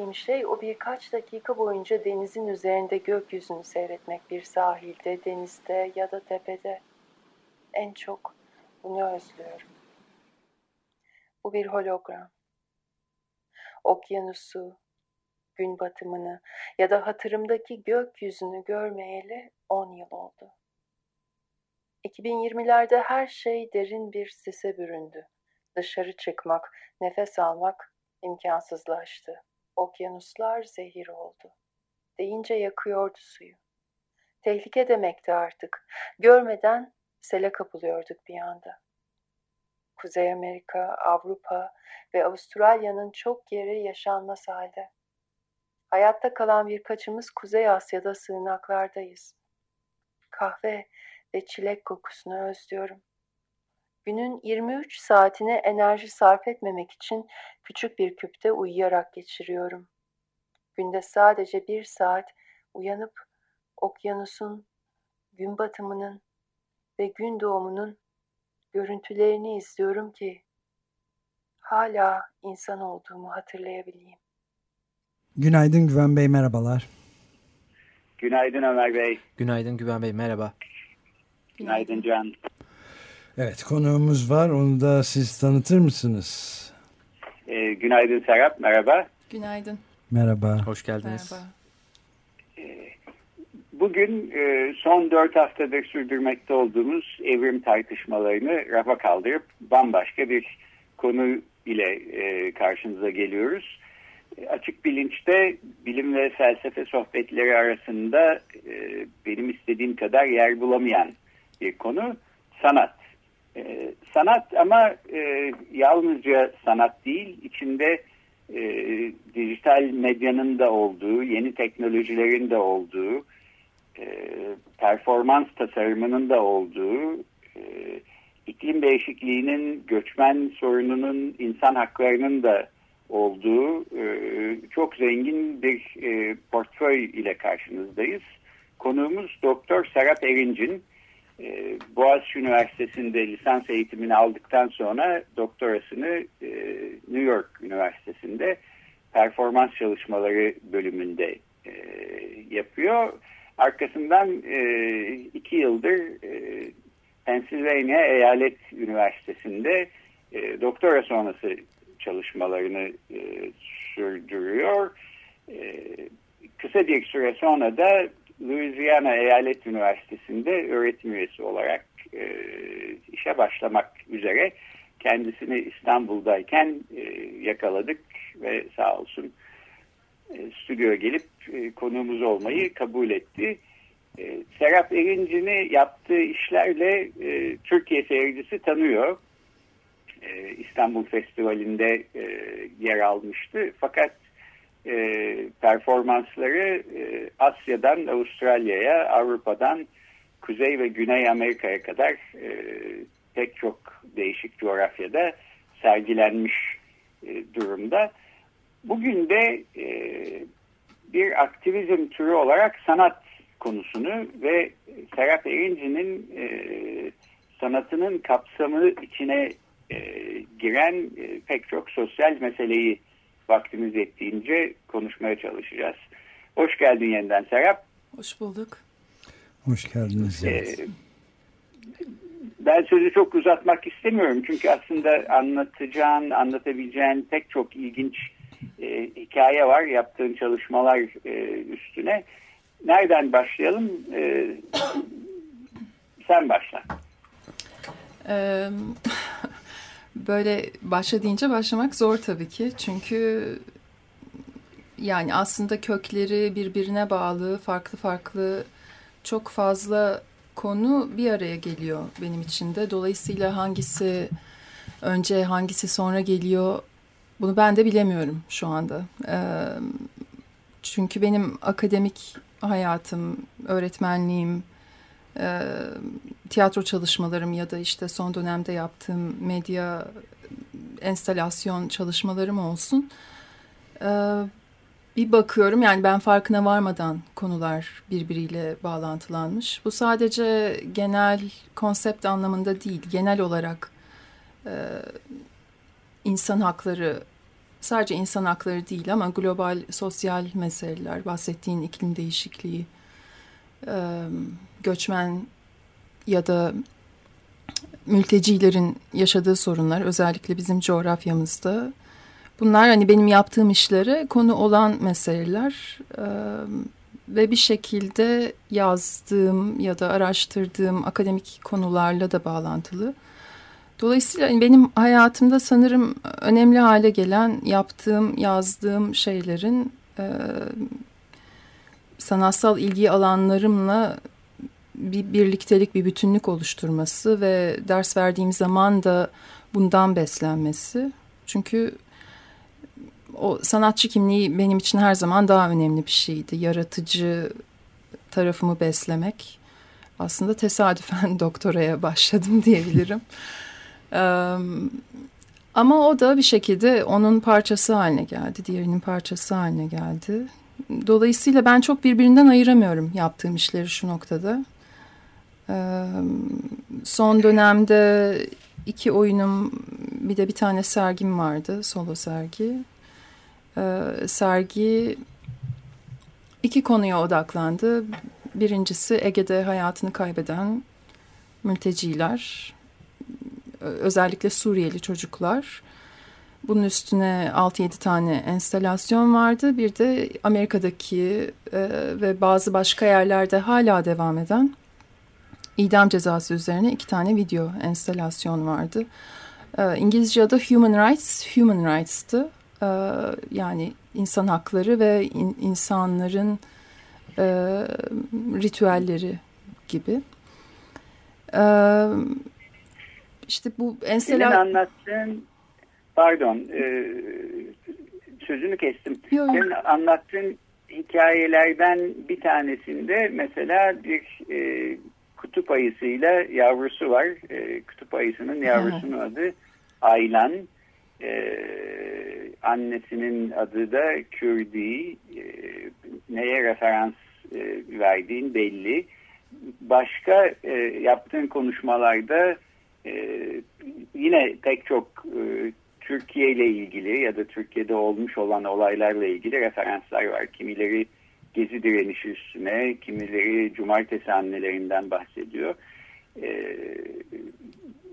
En sevdiğim şey o birkaç dakika boyunca denizin üzerinde gökyüzünü seyretmek bir sahilde, denizde ya da tepede. En çok bunu özlüyorum. Bu bir hologram. Okyanusu, gün batımını ya da hatırımdaki gökyüzünü görmeyeli on yıl oldu. 2020'lerde her şey derin bir sise büründü. Dışarı çıkmak, nefes almak imkansızlaştı. Okyanuslar zehir oldu. Deyince yakıyordu suyu. Tehlike demekti artık. Görmeden sele kapılıyorduk bir anda. Kuzey Amerika, Avrupa ve Avustralya'nın çok yeri yaşanmaz halde. Hayatta kalan birkaçımız Kuzey Asya'da sığınaklardayız. Kahve ve çilek kokusunu özlüyorum. Günün 23 saatine enerji sarf etmemek için küçük bir küpte uyuyarak geçiriyorum. Günde sadece bir saat uyanıp okyanusun, gün batımının ve gün doğumunun görüntülerini izliyorum ki hala insan olduğumu hatırlayabileyim. Günaydın Güven Bey, merhabalar. Günaydın Ömer Bey. Günaydın Güven Bey, merhaba. Günaydın Can. Evet, konuğumuz var. Onu da siz tanıtır mısınız? Ee, günaydın Serap, merhaba. Günaydın. Merhaba. Hoş geldiniz. Merhaba. Ee, bugün e, son dört haftadır sürdürmekte olduğumuz evrim tartışmalarını rafa kaldırıp bambaşka bir konu ile e, karşınıza geliyoruz. E, açık bilinçte bilim ve felsefe sohbetleri arasında e, benim istediğim kadar yer bulamayan bir konu sanat. E, sanat ama e, yalnızca sanat değil, içinde e, dijital medyanın da olduğu, yeni teknolojilerin de olduğu, e, performans tasarımının da olduğu, e, iklim değişikliğinin, göçmen sorununun, insan haklarının da olduğu e, çok zengin bir e, portföy ile karşınızdayız. Konuğumuz Doktor Serap Erincin. E, Boğaziçi Üniversitesi'nde lisans eğitimini aldıktan sonra doktorasını e, New York Üniversitesi'nde performans çalışmaları bölümünde e, yapıyor. Arkasından e, iki yıldır e, Pennsylvania Eyalet Üniversitesi'nde doktora sonrası çalışmalarını sürdürüyor. Kısa bir süre sonra da Louisiana Eyalet Üniversitesi'nde öğretim üyesi olarak e, işe başlamak üzere kendisini İstanbul'dayken e, yakaladık ve sağ olsun e, stüdyoya gelip e, konuğumuz olmayı kabul etti. E, Serap Erinci'ni yaptığı işlerle e, Türkiye seyircisi tanıyor. E, İstanbul Festivali'nde e, yer almıştı. Fakat e, performansları e, Asya'dan Avustralya'ya, Avrupa'dan Kuzey ve Güney Amerika'ya kadar e, pek çok değişik coğrafyada sergilenmiş e, durumda. Bugün de e, bir aktivizm türü olarak sanat konusunu ve Serap Erinci'nin e, sanatının kapsamı içine e, giren e, pek çok sosyal meseleyi vaktimiz ettiğince konuşmaya çalışacağız. Hoş geldin yeniden Serap. Hoş bulduk. Hoş geldiniz. Ee, ben sözü çok uzatmak istemiyorum. Çünkü aslında anlatacağın, anlatabileceğin pek çok ilginç e, hikaye var yaptığın çalışmalar e, üstüne. Nereden başlayalım? E, sen başla. Böyle başla deyince başlamak zor tabii ki. Çünkü yani aslında kökleri birbirine bağlı, farklı farklı çok fazla konu bir araya geliyor benim için de. Dolayısıyla hangisi önce hangisi sonra geliyor bunu ben de bilemiyorum şu anda. Çünkü benim akademik hayatım, öğretmenliğim, e, tiyatro çalışmalarım ya da işte son dönemde yaptığım medya enstalasyon çalışmalarım olsun. Ee, bir bakıyorum yani ben farkına varmadan konular birbiriyle bağlantılanmış. Bu sadece genel konsept anlamında değil, genel olarak e, insan hakları sadece insan hakları değil ama global sosyal meseleler, bahsettiğin iklim değişikliği, e, göçmen ya da mültecilerin yaşadığı sorunlar özellikle bizim coğrafyamızda. Bunlar hani benim yaptığım işlere konu olan meseleler ve bir şekilde yazdığım ya da araştırdığım akademik konularla da bağlantılı. Dolayısıyla hani benim hayatımda sanırım önemli hale gelen yaptığım, yazdığım şeylerin sanatsal ilgi alanlarımla bir birliktelik, bir bütünlük oluşturması ve ders verdiğim zaman da bundan beslenmesi. Çünkü o sanatçı kimliği benim için her zaman daha önemli bir şeydi. Yaratıcı tarafımı beslemek. Aslında tesadüfen doktoraya başladım diyebilirim. ama o da bir şekilde onun parçası haline geldi. Diğerinin parçası haline geldi. Dolayısıyla ben çok birbirinden ayıramıyorum yaptığım işleri şu noktada. son dönemde iki oyunum bir de bir tane sergim vardı. Solo sergi. sergi iki konuya odaklandı. Birincisi Ege'de hayatını kaybeden mülteciler özellikle Suriyeli çocuklar. Bunun üstüne 6-7 tane enstalasyon vardı. Bir de Amerika'daki e, ve bazı başka yerlerde hala devam eden idam cezası üzerine iki tane video enstalasyon vardı. E, İngilizce adı Human Rights, Human Rights'tı. E, yani insan hakları ve in, insanların e, ritüelleri gibi. E, işte bu anlattığın, pardon e, sözünü kestim. Yok. Senin anlattığın hikayelerden bir tanesinde mesela bir e, kutup ayısıyla yavrusu var. E, kutup ayısının yavrusunun ha. adı Aylan. E, annesinin adı da Kürdi. E, neye referans e, verdiğin belli. Başka e, yaptığın konuşmalarda ee, yine pek çok e, Türkiye ile ilgili ya da Türkiye'de olmuş olan olaylarla ilgili referanslar var. Kimileri gezi direnişi üstüne, kimileri cumartesi annelerinden bahsediyor. E,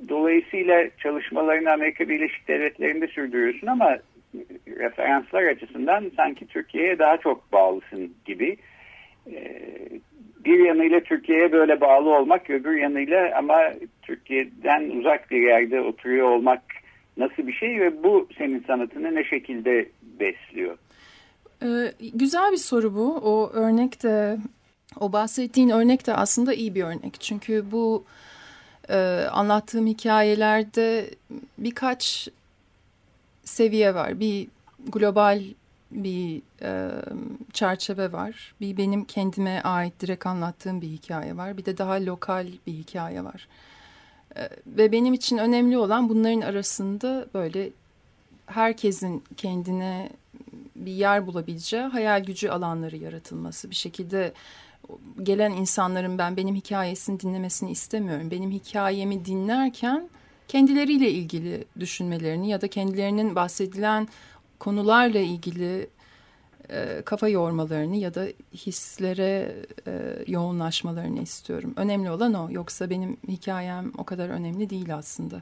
dolayısıyla çalışmalarını Amerika Birleşik Devletleri'nde sürdürüyorsun ama referanslar açısından sanki Türkiye'ye daha çok bağlısın gibi. E, bir yanıyla Türkiye'ye böyle bağlı olmak, öbür yanıyla ama Türkiye'den uzak bir yerde oturuyor olmak nasıl bir şey ve bu senin sanatını ne şekilde besliyor? Ee, güzel bir soru bu. O örnek de, o bahsettiğin örnek de aslında iyi bir örnek. Çünkü bu e, anlattığım hikayelerde birkaç seviye var. Bir global bir e, çerçeve var. Bir benim kendime ait direkt anlattığım bir hikaye var. Bir de daha lokal bir hikaye var. Ve benim için önemli olan bunların arasında böyle herkesin kendine bir yer bulabileceği hayal gücü alanları yaratılması. Bir şekilde gelen insanların ben benim hikayesini dinlemesini istemiyorum. Benim hikayemi dinlerken kendileriyle ilgili düşünmelerini ya da kendilerinin bahsedilen konularla ilgili e, kafa yormalarını ya da hislere e, yoğunlaşmalarını istiyorum. Önemli olan o. Yoksa benim hikayem o kadar önemli değil aslında.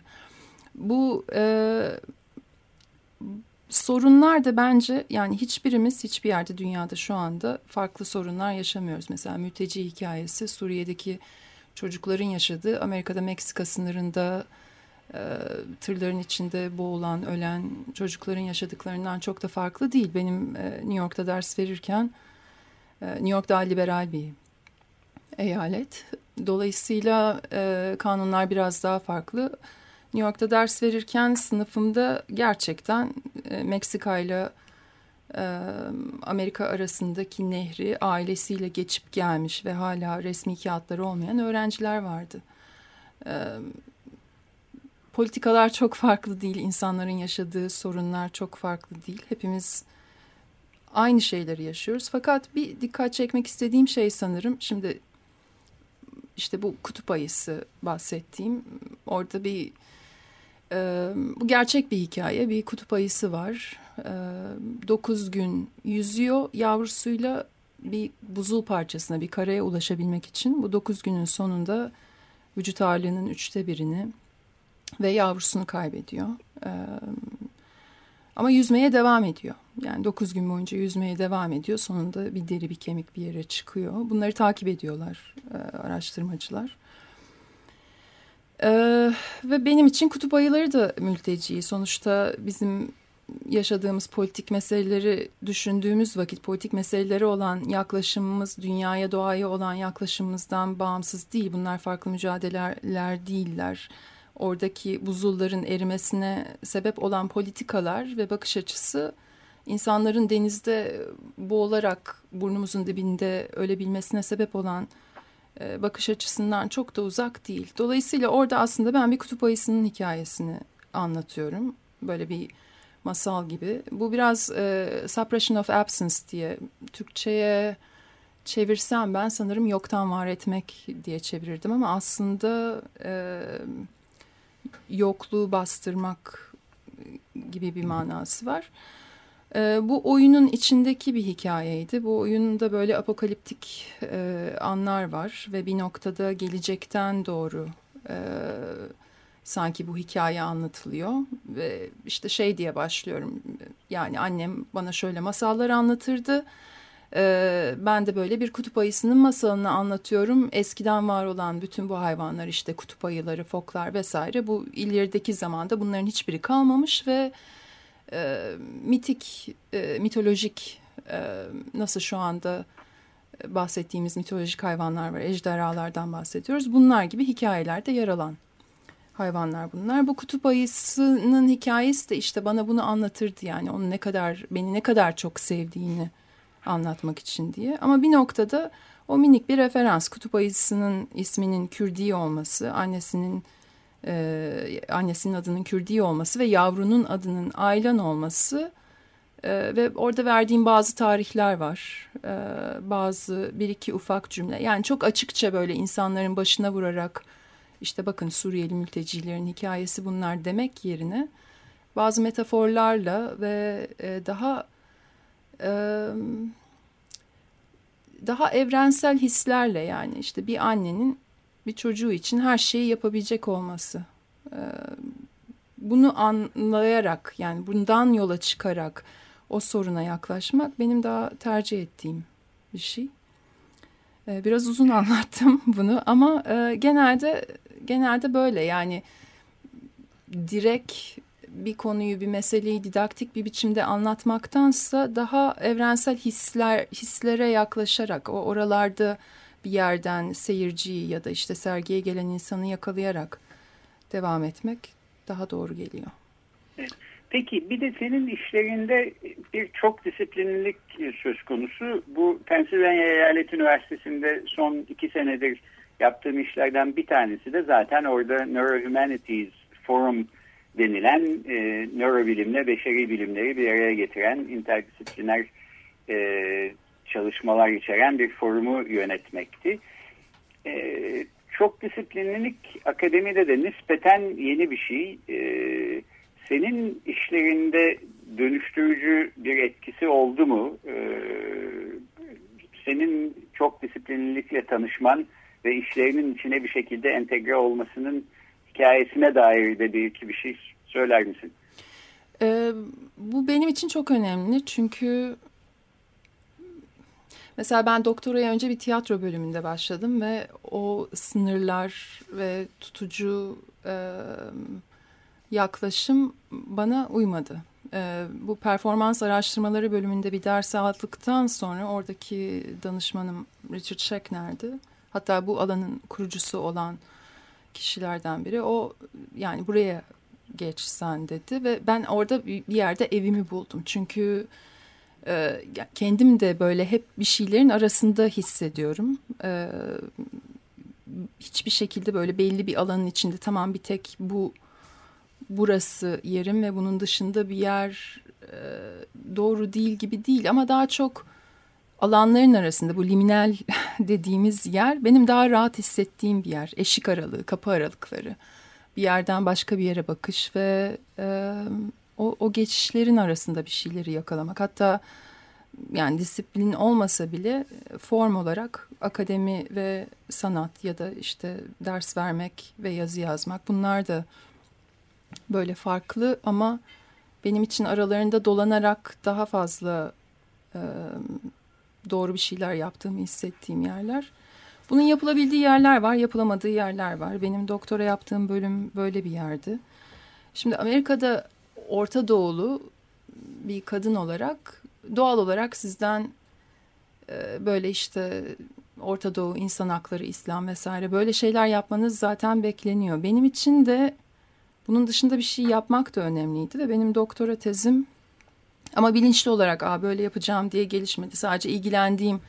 Bu e, sorunlar da bence yani hiçbirimiz hiçbir yerde dünyada şu anda farklı sorunlar yaşamıyoruz. Mesela mülteci hikayesi Suriye'deki çocukların yaşadığı Amerika'da Meksika sınırında tırların içinde boğulan, ölen çocukların yaşadıklarından çok da farklı değil. Benim e, New York'ta ders verirken e, New York daha liberal bir eyalet. Dolayısıyla e, kanunlar biraz daha farklı. New York'ta ders verirken sınıfımda gerçekten Meksika ile Amerika arasındaki nehri ailesiyle geçip gelmiş ve hala resmi kağıtları olmayan öğrenciler vardı. Politikalar çok farklı değil, insanların yaşadığı sorunlar çok farklı değil. Hepimiz aynı şeyleri yaşıyoruz. Fakat bir dikkat çekmek istediğim şey sanırım şimdi işte bu kutup ayısı bahsettiğim orada bir e, bu gerçek bir hikaye bir kutup ayısı var e, dokuz gün yüzüyor yavrusuyla bir buzul parçasına bir karaya ulaşabilmek için bu dokuz günün sonunda vücut ağırlığının üçte birini ve yavrusunu kaybediyor. Ama yüzmeye devam ediyor. Yani dokuz gün boyunca yüzmeye devam ediyor. Sonunda bir deri bir kemik bir yere çıkıyor. Bunları takip ediyorlar araştırmacılar. Ve benim için kutup ayıları da mülteci. Sonuçta bizim yaşadığımız politik meseleleri düşündüğümüz vakit politik meseleleri olan yaklaşımımız dünyaya doğaya olan yaklaşımımızdan bağımsız değil. Bunlar farklı mücadeleler değiller oradaki buzulların erimesine sebep olan politikalar ve bakış açısı insanların denizde boğularak burnumuzun dibinde ölebilmesine sebep olan e, bakış açısından çok da uzak değil. Dolayısıyla orada aslında ben bir kutup ayısının hikayesini anlatıyorum. Böyle bir masal gibi. Bu biraz e, suppression of absence diye Türkçe'ye çevirsem ben sanırım yoktan var etmek diye çevirirdim ama aslında e, yokluğu bastırmak gibi bir manası var. E, bu oyunun içindeki bir hikayeydi. Bu oyunda böyle apokaliptik e, anlar var ve bir noktada gelecekten doğru e, sanki bu hikaye anlatılıyor. Ve işte şey diye başlıyorum. Yani annem bana şöyle masallar anlatırdı ee, ben de böyle bir kutup ayısının masalını anlatıyorum. Eskiden var olan bütün bu hayvanlar işte kutup ayıları, foklar vesaire bu ilerideki zamanda bunların hiçbiri kalmamış ve e, mitik, e, mitolojik e, nasıl şu anda bahsettiğimiz mitolojik hayvanlar var, ejderhalardan bahsediyoruz. Bunlar gibi hikayelerde yer alan hayvanlar bunlar. Bu kutup ayısının hikayesi de işte bana bunu anlatırdı yani onun ne kadar beni ne kadar çok sevdiğini anlatmak için diye. Ama bir noktada o minik bir referans kutup ayısının isminin Kürdi olması, annesinin e, annesinin adının Kürdi olması ve yavrunun adının Aylan olması e, ve orada verdiğim bazı tarihler var. E, bazı bir iki ufak cümle. Yani çok açıkça böyle insanların başına vurarak işte bakın Suriyeli mültecilerin hikayesi bunlar demek yerine bazı metaforlarla ve e, daha daha evrensel hislerle yani işte bir annenin bir çocuğu için her şeyi yapabilecek olması. Bunu anlayarak yani bundan yola çıkarak o soruna yaklaşmak benim daha tercih ettiğim bir şey. Biraz uzun anlattım bunu ama genelde genelde böyle yani direkt bir konuyu, bir meseleyi didaktik bir biçimde anlatmaktansa daha evrensel hisler hislere yaklaşarak o oralarda bir yerden seyirciyi ya da işte sergiye gelen insanı yakalayarak devam etmek daha doğru geliyor. Peki bir de senin işlerinde bir çok disiplinlilik söz konusu. Bu Pennsylvania Eyalet Üniversitesi'nde son iki senedir yaptığım işlerden bir tanesi de zaten orada Neurohumanities Forum denilen e, nörobilimle beşeri bilimleri bir araya getiren interdisipliner e, çalışmalar içeren bir forumu yönetmekti. E, çok disiplinlilik akademide de nispeten yeni bir şey. E, senin işlerinde dönüştürücü bir etkisi oldu mu? E, senin çok disiplinlilikle tanışman ve işlerinin içine bir şekilde entegre olmasının hikayesine dair de bir iki bir şey söyler misin? Ee, bu benim için çok önemli çünkü mesela ben doktoraya önce bir tiyatro bölümünde başladım ve o sınırlar ve tutucu e, yaklaşım bana uymadı. E, bu performans araştırmaları bölümünde bir ders aldıktan sonra oradaki danışmanım Richard Schechner'di. Hatta bu alanın kurucusu olan kişilerden biri. O yani buraya geç sen dedi ve ben orada bir yerde evimi buldum. Çünkü e, kendim de böyle hep bir şeylerin arasında hissediyorum. E, hiçbir şekilde böyle belli bir alanın içinde tamam bir tek bu burası yerim ve bunun dışında bir yer e, doğru değil gibi değil ama daha çok alanların arasında bu liminal dediğimiz yer benim daha rahat hissettiğim bir yer. Eşik aralığı, kapı aralıkları. Bir yerden başka bir yere bakış ve e, o, o geçişlerin arasında bir şeyleri yakalamak. Hatta yani disiplin olmasa bile form olarak akademi ve sanat ya da işte ders vermek ve yazı yazmak bunlar da böyle farklı ama benim için aralarında dolanarak daha fazla doğru bir şeyler yaptığımı hissettiğim yerler. Bunun yapılabildiği yerler var, yapılamadığı yerler var. Benim doktora yaptığım bölüm böyle bir yerdi. Şimdi Amerika'da Orta Doğulu bir kadın olarak doğal olarak sizden e, böyle işte Orta Doğu, insan hakları, İslam vesaire böyle şeyler yapmanız zaten bekleniyor. Benim için de bunun dışında bir şey yapmak da önemliydi ve benim doktora tezim ama bilinçli olarak Aa, böyle yapacağım diye gelişmedi. Sadece ilgilendiğim,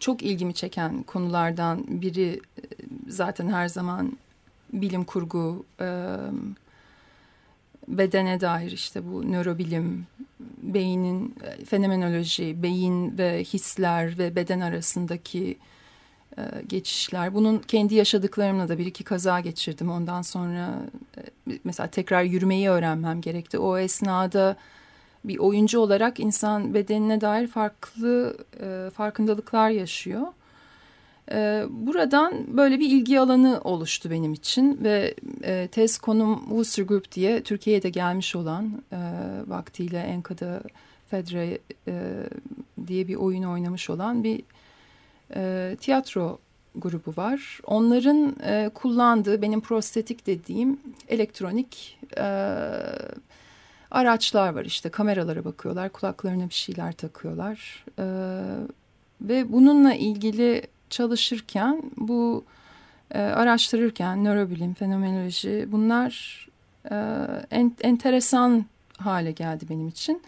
çok ilgimi çeken konulardan biri e, zaten her zaman bilim kurgu, e, bedene dair işte bu nörobilim, beynin e, fenomenoloji, beyin ve hisler ve beden arasındaki e, geçişler. Bunun kendi yaşadıklarımla da bir iki kaza geçirdim. Ondan sonra mesela tekrar yürümeyi öğrenmem gerekti. O esnada bir oyuncu olarak insan bedenine dair farklı e, farkındalıklar yaşıyor. E, buradan böyle bir ilgi alanı oluştu benim için ve e, tez konum Worcester Group diye Türkiye'ye de gelmiş olan e, vaktiyle Enka'da Fedre e, diye bir oyun oynamış olan bir e, tiyatro grubu var. Onların e, kullandığı benim prostetik dediğim elektronik e, araçlar var işte kameralara bakıyorlar kulaklarına bir şeyler takıyorlar. E, ve bununla ilgili çalışırken bu e, araştırırken nörobilim fenomenoloji bunlar e, en, enteresan hale geldi benim için.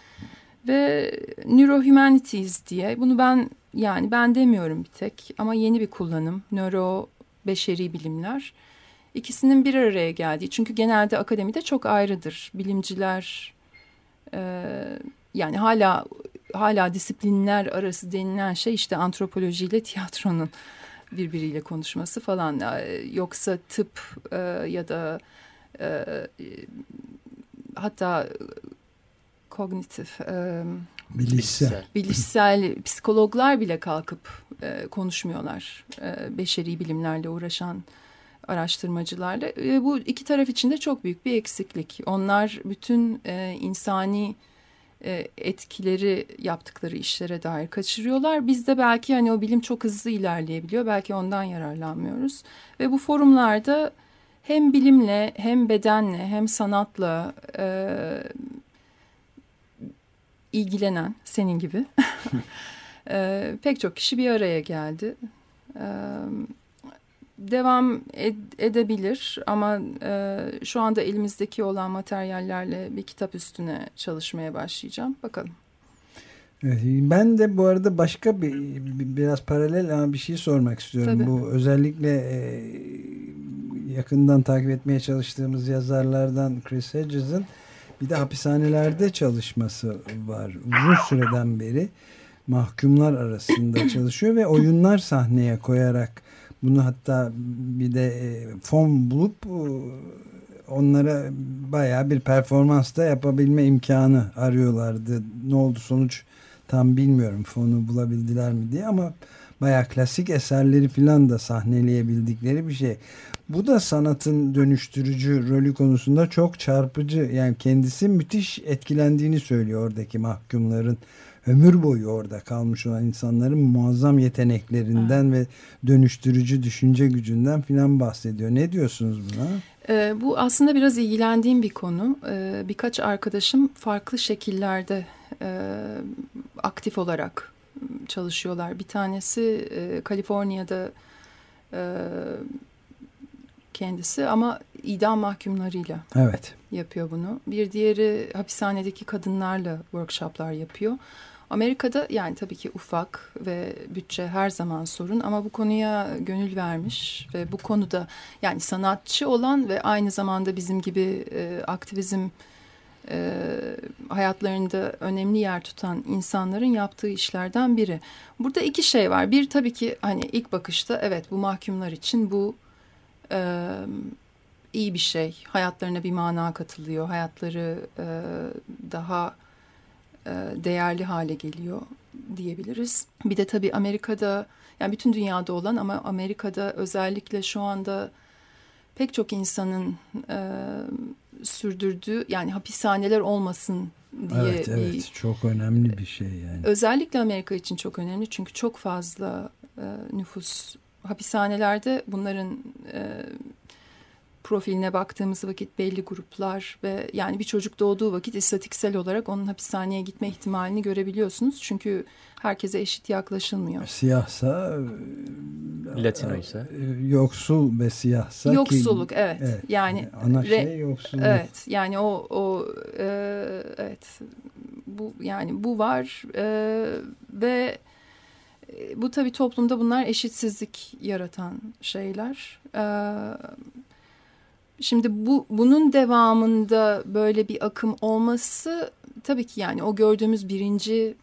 Ve neurohumanities diye bunu ben yani ben demiyorum bir tek ama yeni bir kullanım nöro beşeri bilimler. İkisinin bir araya geldiği çünkü genelde akademide çok ayrıdır bilimciler yani hala hala disiplinler arası denilen şey işte antropolojiyle tiyatronun birbiriyle konuşması falan. Yoksa tıp e, ya da e, hatta kognitif e, bilişsel. bilişsel psikologlar bile kalkıp e, konuşmuyorlar e, beşeri bilimlerle uğraşan araştırmacılarla e, bu iki taraf için de çok büyük bir eksiklik onlar bütün e, insani e, etkileri yaptıkları işlere dair kaçırıyorlar. Biz de belki hani o bilim çok hızlı ilerleyebiliyor. Belki ondan yararlanmıyoruz. Ve bu forumlarda hem bilimle hem bedenle hem sanatla e, ilgilenen senin gibi e, pek çok kişi bir araya geldi. E, devam ed edebilir ama e, şu anda elimizdeki olan materyallerle bir kitap üstüne çalışmaya başlayacağım. Bakalım. Ben de bu arada başka bir biraz paralel ama bir şey sormak istiyorum. Tabii. Bu özellikle e, yakından takip etmeye çalıştığımız yazarlardan Chris Hedges'in bir de hapishanelerde çalışması var. Uzun süreden beri mahkumlar arasında çalışıyor ve oyunlar sahneye koyarak bunu hatta bir de e, fon bulup e, onlara baya bir performans da yapabilme imkanı arıyorlardı. Ne oldu sonuç tam bilmiyorum fonu bulabildiler mi diye ama baya klasik eserleri filan da sahneleyebildikleri bir şey. Bu da sanatın dönüştürücü rolü konusunda çok çarpıcı. Yani kendisi müthiş etkilendiğini söylüyor oradaki mahkumların ömür boyu orada kalmış olan insanların muazzam yeteneklerinden evet. ve dönüştürücü düşünce gücünden filan bahsediyor. Ne diyorsunuz buna? E, bu aslında biraz ilgilendiğim bir konu. E, birkaç arkadaşım farklı şekillerde e, aktif olarak çalışıyorlar. Bir tanesi e, Kaliforniya'da e, kendisi ama idam mahkumlarıyla evet. yapıyor bunu. Bir diğeri hapishanedeki kadınlarla workshoplar yapıyor. Amerika'da yani tabii ki ufak ve bütçe her zaman sorun ama bu konuya gönül vermiş ve bu konuda yani sanatçı olan ve aynı zamanda bizim gibi e, aktivizm e, hayatlarında önemli yer tutan insanların yaptığı işlerden biri. Burada iki şey var. Bir tabii ki hani ilk bakışta evet bu mahkumlar için bu e, iyi bir şey. Hayatlarına bir mana katılıyor. Hayatları e, daha değerli hale geliyor diyebiliriz. Bir de tabii Amerika'da yani bütün dünyada olan ama Amerika'da özellikle şu anda pek çok insanın e, sürdürdüğü yani hapishaneler olmasın diye evet, evet, bir, çok önemli bir şey yani. Özellikle Amerika için çok önemli çünkü çok fazla e, nüfus hapishanelerde bunların e, profiline baktığımız vakit belli gruplar ve yani bir çocuk doğduğu vakit istatiksel olarak onun hapishaneye gitme ihtimalini görebiliyorsunuz. Çünkü herkese eşit yaklaşılmıyor. Siyahsa Latino ise e, yoksul ve siyahsa yoksulluk ki, evet. evet. Yani ana şey yoksulluk. Evet. Yani o o e, evet. Bu yani bu var e, ve e, bu tabii toplumda bunlar eşitsizlik yaratan şeyler. Ee, Şimdi bu bunun devamında böyle bir akım olması tabii ki yani o gördüğümüz birinci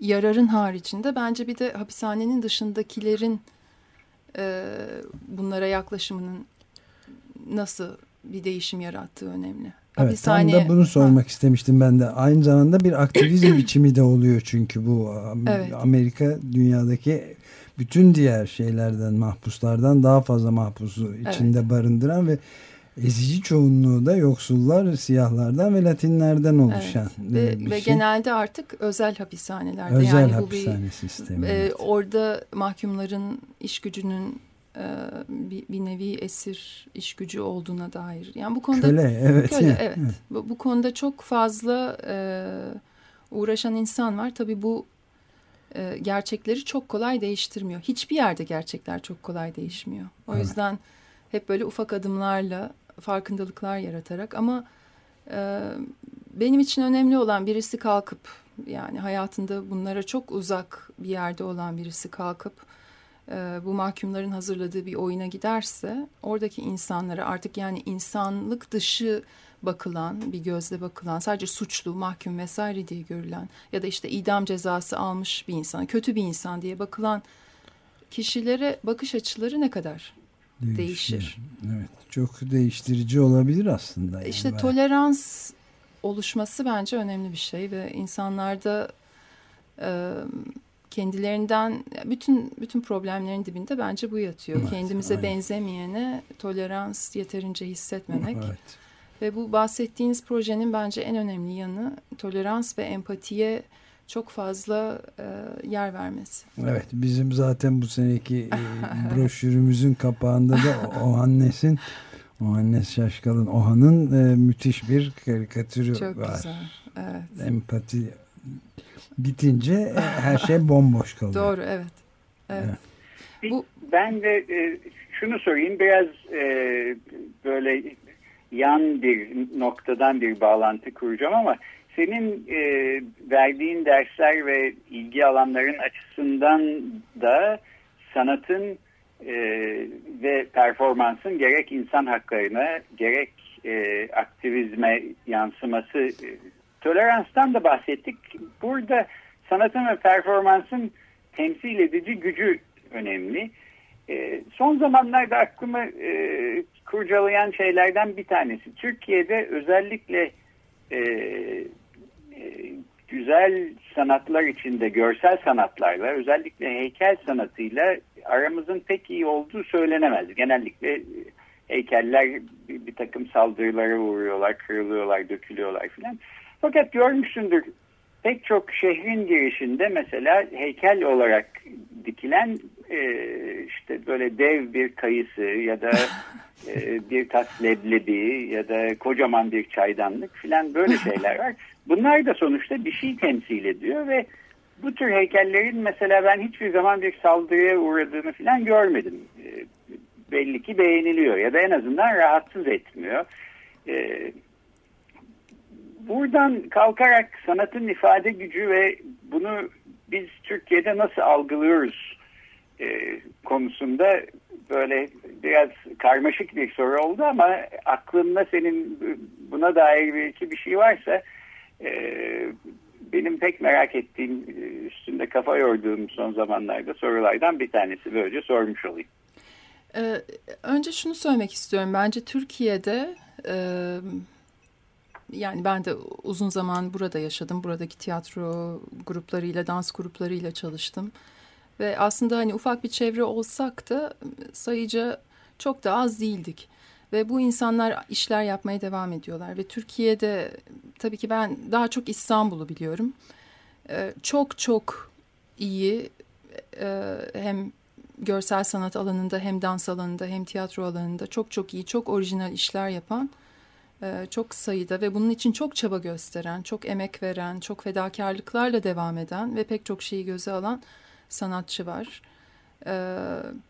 yararın haricinde bence bir de hapishanenin dışındakilerin e, bunlara yaklaşımının nasıl bir değişim yarattığı önemli. Evet tam da bunu sormak ha. istemiştim ben de. Aynı zamanda bir aktivizm biçimi de oluyor çünkü bu evet. Amerika dünyadaki bütün diğer şeylerden mahpuslardan daha fazla mahpusu içinde evet. barındıran ve ezici çoğunluğu da yoksullar, siyahlardan ve Latinlerden oluşan evet. ve, ve şey. genelde artık özel hapishanelerde özel yani hapishane bu bir, sistemi. E, orada mahkumların iş gücünün e, bir, bir nevi esir iş gücü olduğuna dair. Yani bu konuda köle evet. Köle, evet. Bu, bu konuda çok fazla e, uğraşan insan var. Tabii bu e, gerçekleri çok kolay değiştirmiyor. Hiçbir yerde gerçekler çok kolay değişmiyor. O evet. yüzden hep böyle ufak adımlarla farkındalıklar yaratarak ama e, benim için önemli olan birisi kalkıp yani hayatında bunlara çok uzak bir yerde olan birisi kalkıp e, bu mahkumların hazırladığı bir oyuna giderse oradaki insanlara artık yani insanlık dışı bakılan, bir gözle bakılan, sadece suçlu, mahkum vesaire diye görülen ya da işte idam cezası almış bir insan, kötü bir insan diye bakılan kişilere bakış açıları ne kadar değişir? değişir. Evet, çok değiştirici olabilir aslında. Yani işte tolerans oluşması bence önemli bir şey ve insanlarda e, kendilerinden bütün bütün problemlerin dibinde bence bu yatıyor. Evet, Kendimize aynen. benzemeyene tolerans yeterince hissetmemek. Evet. Ve bu bahsettiğiniz projenin bence en önemli yanı tolerans ve empatiye çok fazla e, yer vermesi. Evet bizim zaten bu seneki e, broşürümüzün kapağında da Ohannes'in Ohannes Şaşkal'ın Ohan'ın e, müthiş bir karikatürü çok var. Güzel. Evet. Empati bitince e, her şey bomboş kalıyor. Doğru evet. evet. evet. Bu ben de e, şunu sorayım biraz e, böyle yan bir noktadan bir bağlantı kuracağım ama senin e, verdiğin dersler ve ilgi alanların açısından da sanatın e, ve performansın gerek insan haklarına gerek e, aktivizme yansıması toleranstan da bahsettik. Burada sanatın ve performansın temsil edici gücü önemli. E, son zamanlarda aklıma e, kurcalayan şeylerden bir tanesi. Türkiye'de özellikle e, e, güzel sanatlar içinde görsel sanatlarla özellikle heykel sanatıyla aramızın pek iyi olduğu söylenemez. Genellikle heykeller bir, bir takım saldırılara uğruyorlar, kırılıyorlar, dökülüyorlar filan. Fakat görmüşsündür pek çok şehrin girişinde mesela heykel olarak dikilen e, işte böyle dev bir kayısı ya da e, bir tas leblebi ya da kocaman bir çaydanlık filan böyle şeyler var. Bunlar da sonuçta bir şey temsil ediyor ve bu tür heykellerin mesela ben hiçbir zaman bir saldırıya uğradığını filan görmedim. E, belli ki beğeniliyor ya da en azından rahatsız etmiyor. E, buradan kalkarak sanatın ifade gücü ve bunu biz Türkiye'de nasıl algılıyoruz e, konusunda böyle biraz karmaşık bir soru oldu ama aklında senin buna dair bir bir şey varsa e, benim pek merak ettiğim üstünde kafa yorduğum son zamanlarda sorulardan bir tanesi böylece sormuş olayım. Ee, önce şunu söylemek istiyorum. Bence Türkiye'de e, yani ben de uzun zaman burada yaşadım. Buradaki tiyatro gruplarıyla, dans gruplarıyla çalıştım. Ve aslında hani ufak bir çevre olsak da sayıca çok da az değildik. Ve bu insanlar işler yapmaya devam ediyorlar. Ve Türkiye'de tabii ki ben daha çok İstanbul'u biliyorum. Çok çok iyi e, hem görsel sanat alanında hem dans alanında hem tiyatro alanında çok çok iyi, çok orijinal işler yapan çok sayıda ve bunun için çok çaba gösteren, çok emek veren, çok fedakarlıklarla devam eden ve pek çok şeyi göze alan sanatçı var. Ee,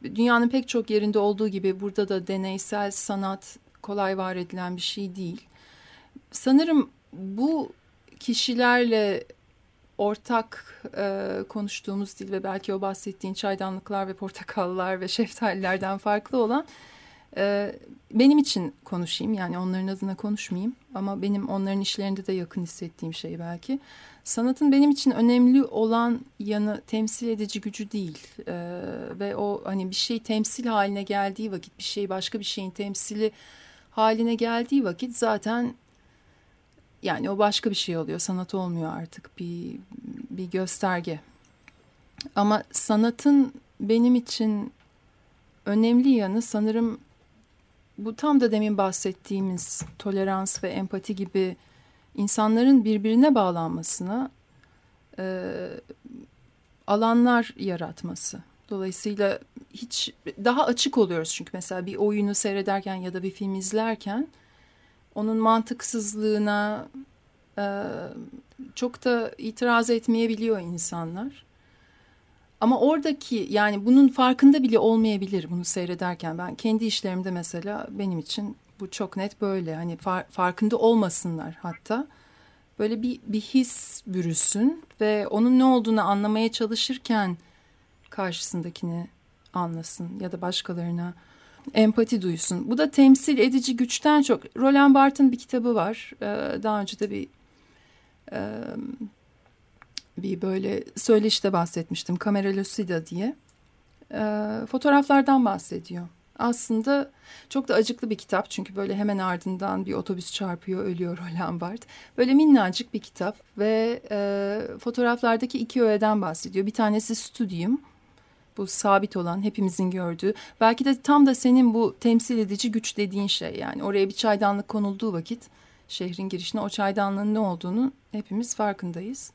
dünyanın pek çok yerinde olduğu gibi burada da deneysel sanat kolay var edilen bir şey değil. Sanırım bu kişilerle ortak e, konuştuğumuz dil ve belki o bahsettiğin çaydanlıklar ve portakallar ve şeftalilerden farklı olan e, benim için konuşayım. Yani onların adına konuşmayayım. Ama benim onların işlerinde de yakın hissettiğim şey belki. Sanatın benim için önemli olan yanı temsil edici gücü değil. Ee, ve o hani bir şey temsil haline geldiği vakit bir şey başka bir şeyin temsili haline geldiği vakit zaten yani o başka bir şey oluyor. Sanat olmuyor artık. Bir bir gösterge. Ama sanatın benim için önemli yanı sanırım bu tam da demin bahsettiğimiz tolerans ve empati gibi insanların birbirine bağlanmasına e, alanlar yaratması. Dolayısıyla hiç daha açık oluyoruz çünkü mesela bir oyunu seyrederken ya da bir film izlerken onun mantıksızlığına e, çok da itiraz etmeyebiliyor insanlar. Ama oradaki yani bunun farkında bile olmayabilir bunu seyrederken ben kendi işlerimde mesela benim için bu çok net böyle hani far, farkında olmasınlar hatta böyle bir, bir his bürüsün ve onun ne olduğunu anlamaya çalışırken karşısındakini anlasın ya da başkalarına empati duysun. Bu da temsil edici güçten çok. Roland Barthes'ın bir kitabı var. Ee, daha önce de bir e, bir böyle söyleşte bahsetmiştim. Camera Lucida diye. Ee, fotoğraflardan bahsediyor aslında çok da acıklı bir kitap. Çünkü böyle hemen ardından bir otobüs çarpıyor, ölüyor Roland Barthes. Böyle minnacık bir kitap ve e, fotoğraflardaki iki öğeden bahsediyor. Bir tanesi Studium. Bu sabit olan hepimizin gördüğü. Belki de tam da senin bu temsil edici güç dediğin şey. Yani oraya bir çaydanlık konulduğu vakit şehrin girişine o çaydanlığın ne olduğunu hepimiz farkındayız.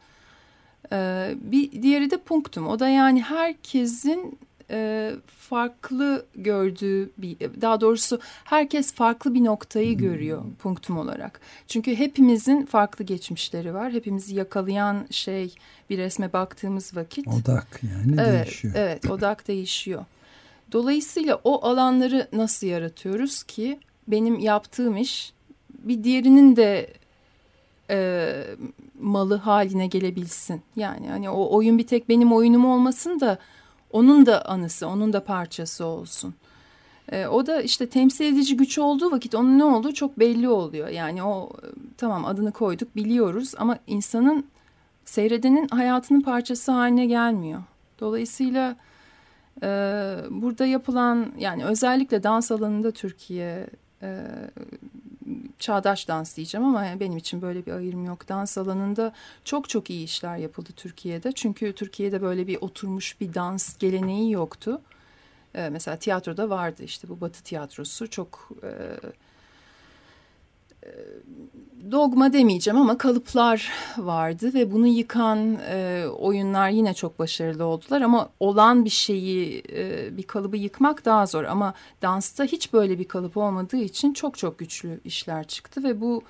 Ee, bir diğeri de punktum. O da yani herkesin e, farklı gördüğü bir daha doğrusu herkes farklı bir noktayı hmm. görüyor punktum olarak. Çünkü hepimizin farklı geçmişleri var. Hepimizi yakalayan şey bir resme baktığımız vakit. Odak yani evet, değişiyor. Evet odak değişiyor. Dolayısıyla o alanları nasıl yaratıyoruz ki benim yaptığım iş bir diğerinin de e, malı haline gelebilsin. Yani hani o oyun bir tek benim oyunum olmasın da onun da anısı, onun da parçası olsun. E, o da işte temsil edici güç olduğu vakit onun ne olduğu çok belli oluyor. Yani o tamam adını koyduk biliyoruz ama insanın seyredenin hayatının parçası haline gelmiyor. Dolayısıyla e, burada yapılan yani özellikle dans alanında Türkiye e, çağdaş dans diyeceğim ama benim için böyle bir ayrım yok. Dans alanında çok çok iyi işler yapıldı Türkiye'de. Çünkü Türkiye'de böyle bir oturmuş bir dans geleneği yoktu. Ee, mesela tiyatroda vardı işte bu Batı tiyatrosu çok e, dogma demeyeceğim ama kalıplar vardı ve bunu yıkan e, oyunlar yine çok başarılı oldular ama olan bir şeyi e, bir kalıbı yıkmak daha zor ama dansta hiç böyle bir kalıp olmadığı için çok çok güçlü işler çıktı ve bu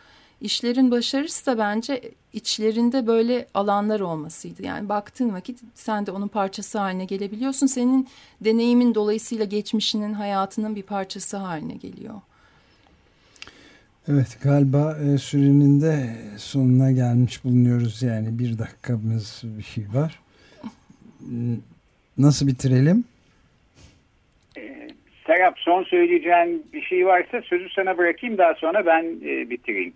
işlerin başarısı da bence içlerinde böyle alanlar olmasıydı. Yani baktığın vakit sen de onun parçası haline gelebiliyorsun. Senin deneyimin dolayısıyla geçmişinin, hayatının bir parçası haline geliyor. Evet galiba e, sürenin de sonuna gelmiş bulunuyoruz. Yani bir dakikamız bir şey var. Nasıl bitirelim? Ee, Serap son söyleyeceğin bir şey varsa sözü sana bırakayım daha sonra ben e, bitireyim.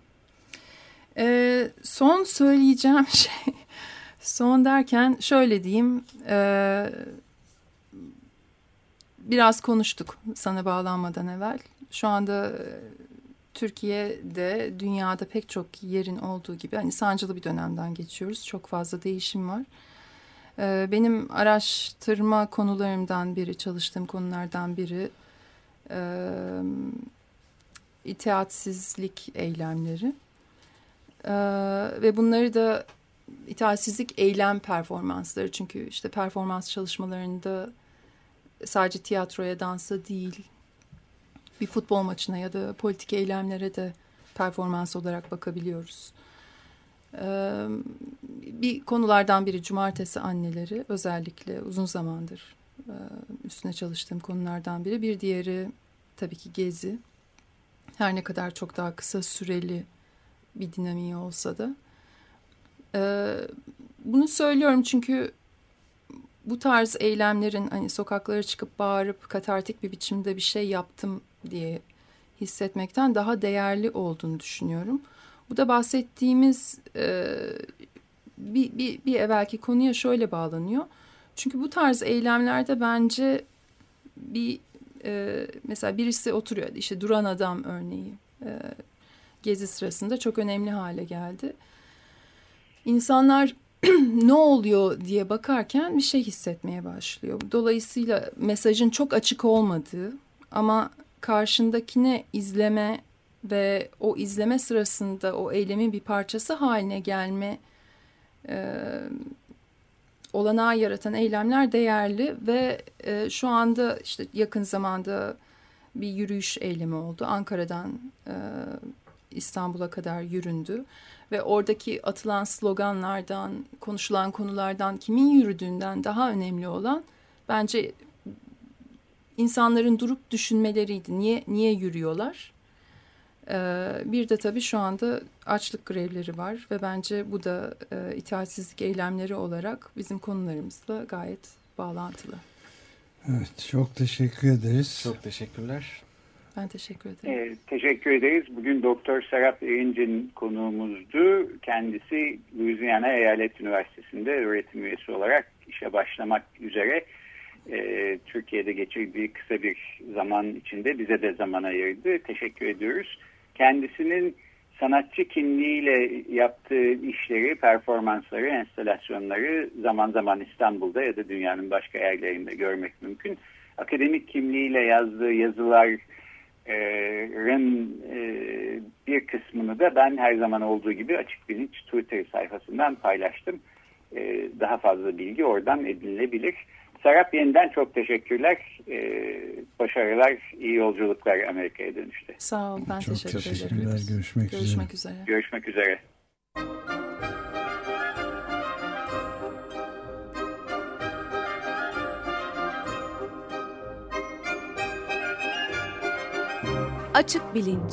E, son söyleyeceğim şey son derken şöyle diyeyim e, biraz konuştuk sana bağlanmadan evvel. Şu anda e, Türkiye'de dünyada pek çok yerin olduğu gibi hani sancılı bir dönemden geçiyoruz. Çok fazla değişim var. E, benim araştırma konularımdan biri, çalıştığım konulardan biri itaatsizlik eylemleri. Ee, ve bunları da itaatsizlik eylem performansları çünkü işte performans çalışmalarında sadece tiyatroya dansa değil bir futbol maçına ya da politik eylemlere de performans olarak bakabiliyoruz. Ee, bir konulardan biri cumartesi anneleri özellikle uzun zamandır e, üstüne çalıştığım konulardan biri. Bir diğeri tabii ki gezi. Her ne kadar çok daha kısa süreli bir dinamiği olsa da. Ee, bunu söylüyorum çünkü bu tarz eylemlerin hani sokaklara çıkıp bağırıp katartik bir biçimde bir şey yaptım diye hissetmekten daha değerli olduğunu düşünüyorum. Bu da bahsettiğimiz e, bir, bir, bir evvelki konuya şöyle bağlanıyor. Çünkü bu tarz eylemlerde bence bir e, mesela birisi oturuyor işte duran adam örneği e, gezi sırasında çok önemli hale geldi. İnsanlar ne oluyor diye bakarken bir şey hissetmeye başlıyor. Dolayısıyla mesajın çok açık olmadığı ama karşındakine izleme ve o izleme sırasında o eylemin bir parçası haline gelme e, olanağı yaratan eylemler değerli ve e, şu anda işte yakın zamanda bir yürüyüş eylemi oldu. Ankara'dan e, İstanbul'a kadar yüründü ve oradaki atılan sloganlardan, konuşulan konulardan kimin yürüdüğünden daha önemli olan bence insanların durup düşünmeleriydi. Niye niye yürüyorlar? Ee, bir de tabii şu anda açlık grevleri var ve bence bu da e, itaatsizlik eylemleri olarak bizim konularımızla gayet bağlantılı. Evet, çok teşekkür ederiz. Çok teşekkürler. Ben teşekkür ederim. Ee, teşekkür ederiz. Bugün Doktor Serap Erinç'in konuğumuzdu. Kendisi Louisiana Eyalet Üniversitesi'nde öğretim üyesi olarak işe başlamak üzere e, Türkiye'de geçirdiği kısa bir zaman içinde bize de zaman ayırdı. Teşekkür ediyoruz. Kendisinin sanatçı kimliğiyle yaptığı işleri, performansları, enstalasyonları zaman zaman İstanbul'da ya da dünyanın başka yerlerinde görmek mümkün. Akademik kimliğiyle yazdığı yazılar, ren e, bir kısmını da ben her zaman olduğu gibi Açık Bilinç Twitter sayfasından paylaştım. E, daha fazla bilgi oradan edinilebilir. Serap yeniden çok teşekkürler. E, başarılar, iyi yolculuklar Amerika'ya dönüşte. Sağ ol, ben çok teşekkür ederim. teşekkürler. Görüşmek, Görüşmek üzere. üzere. Görüşmek üzere. Açık Bilinç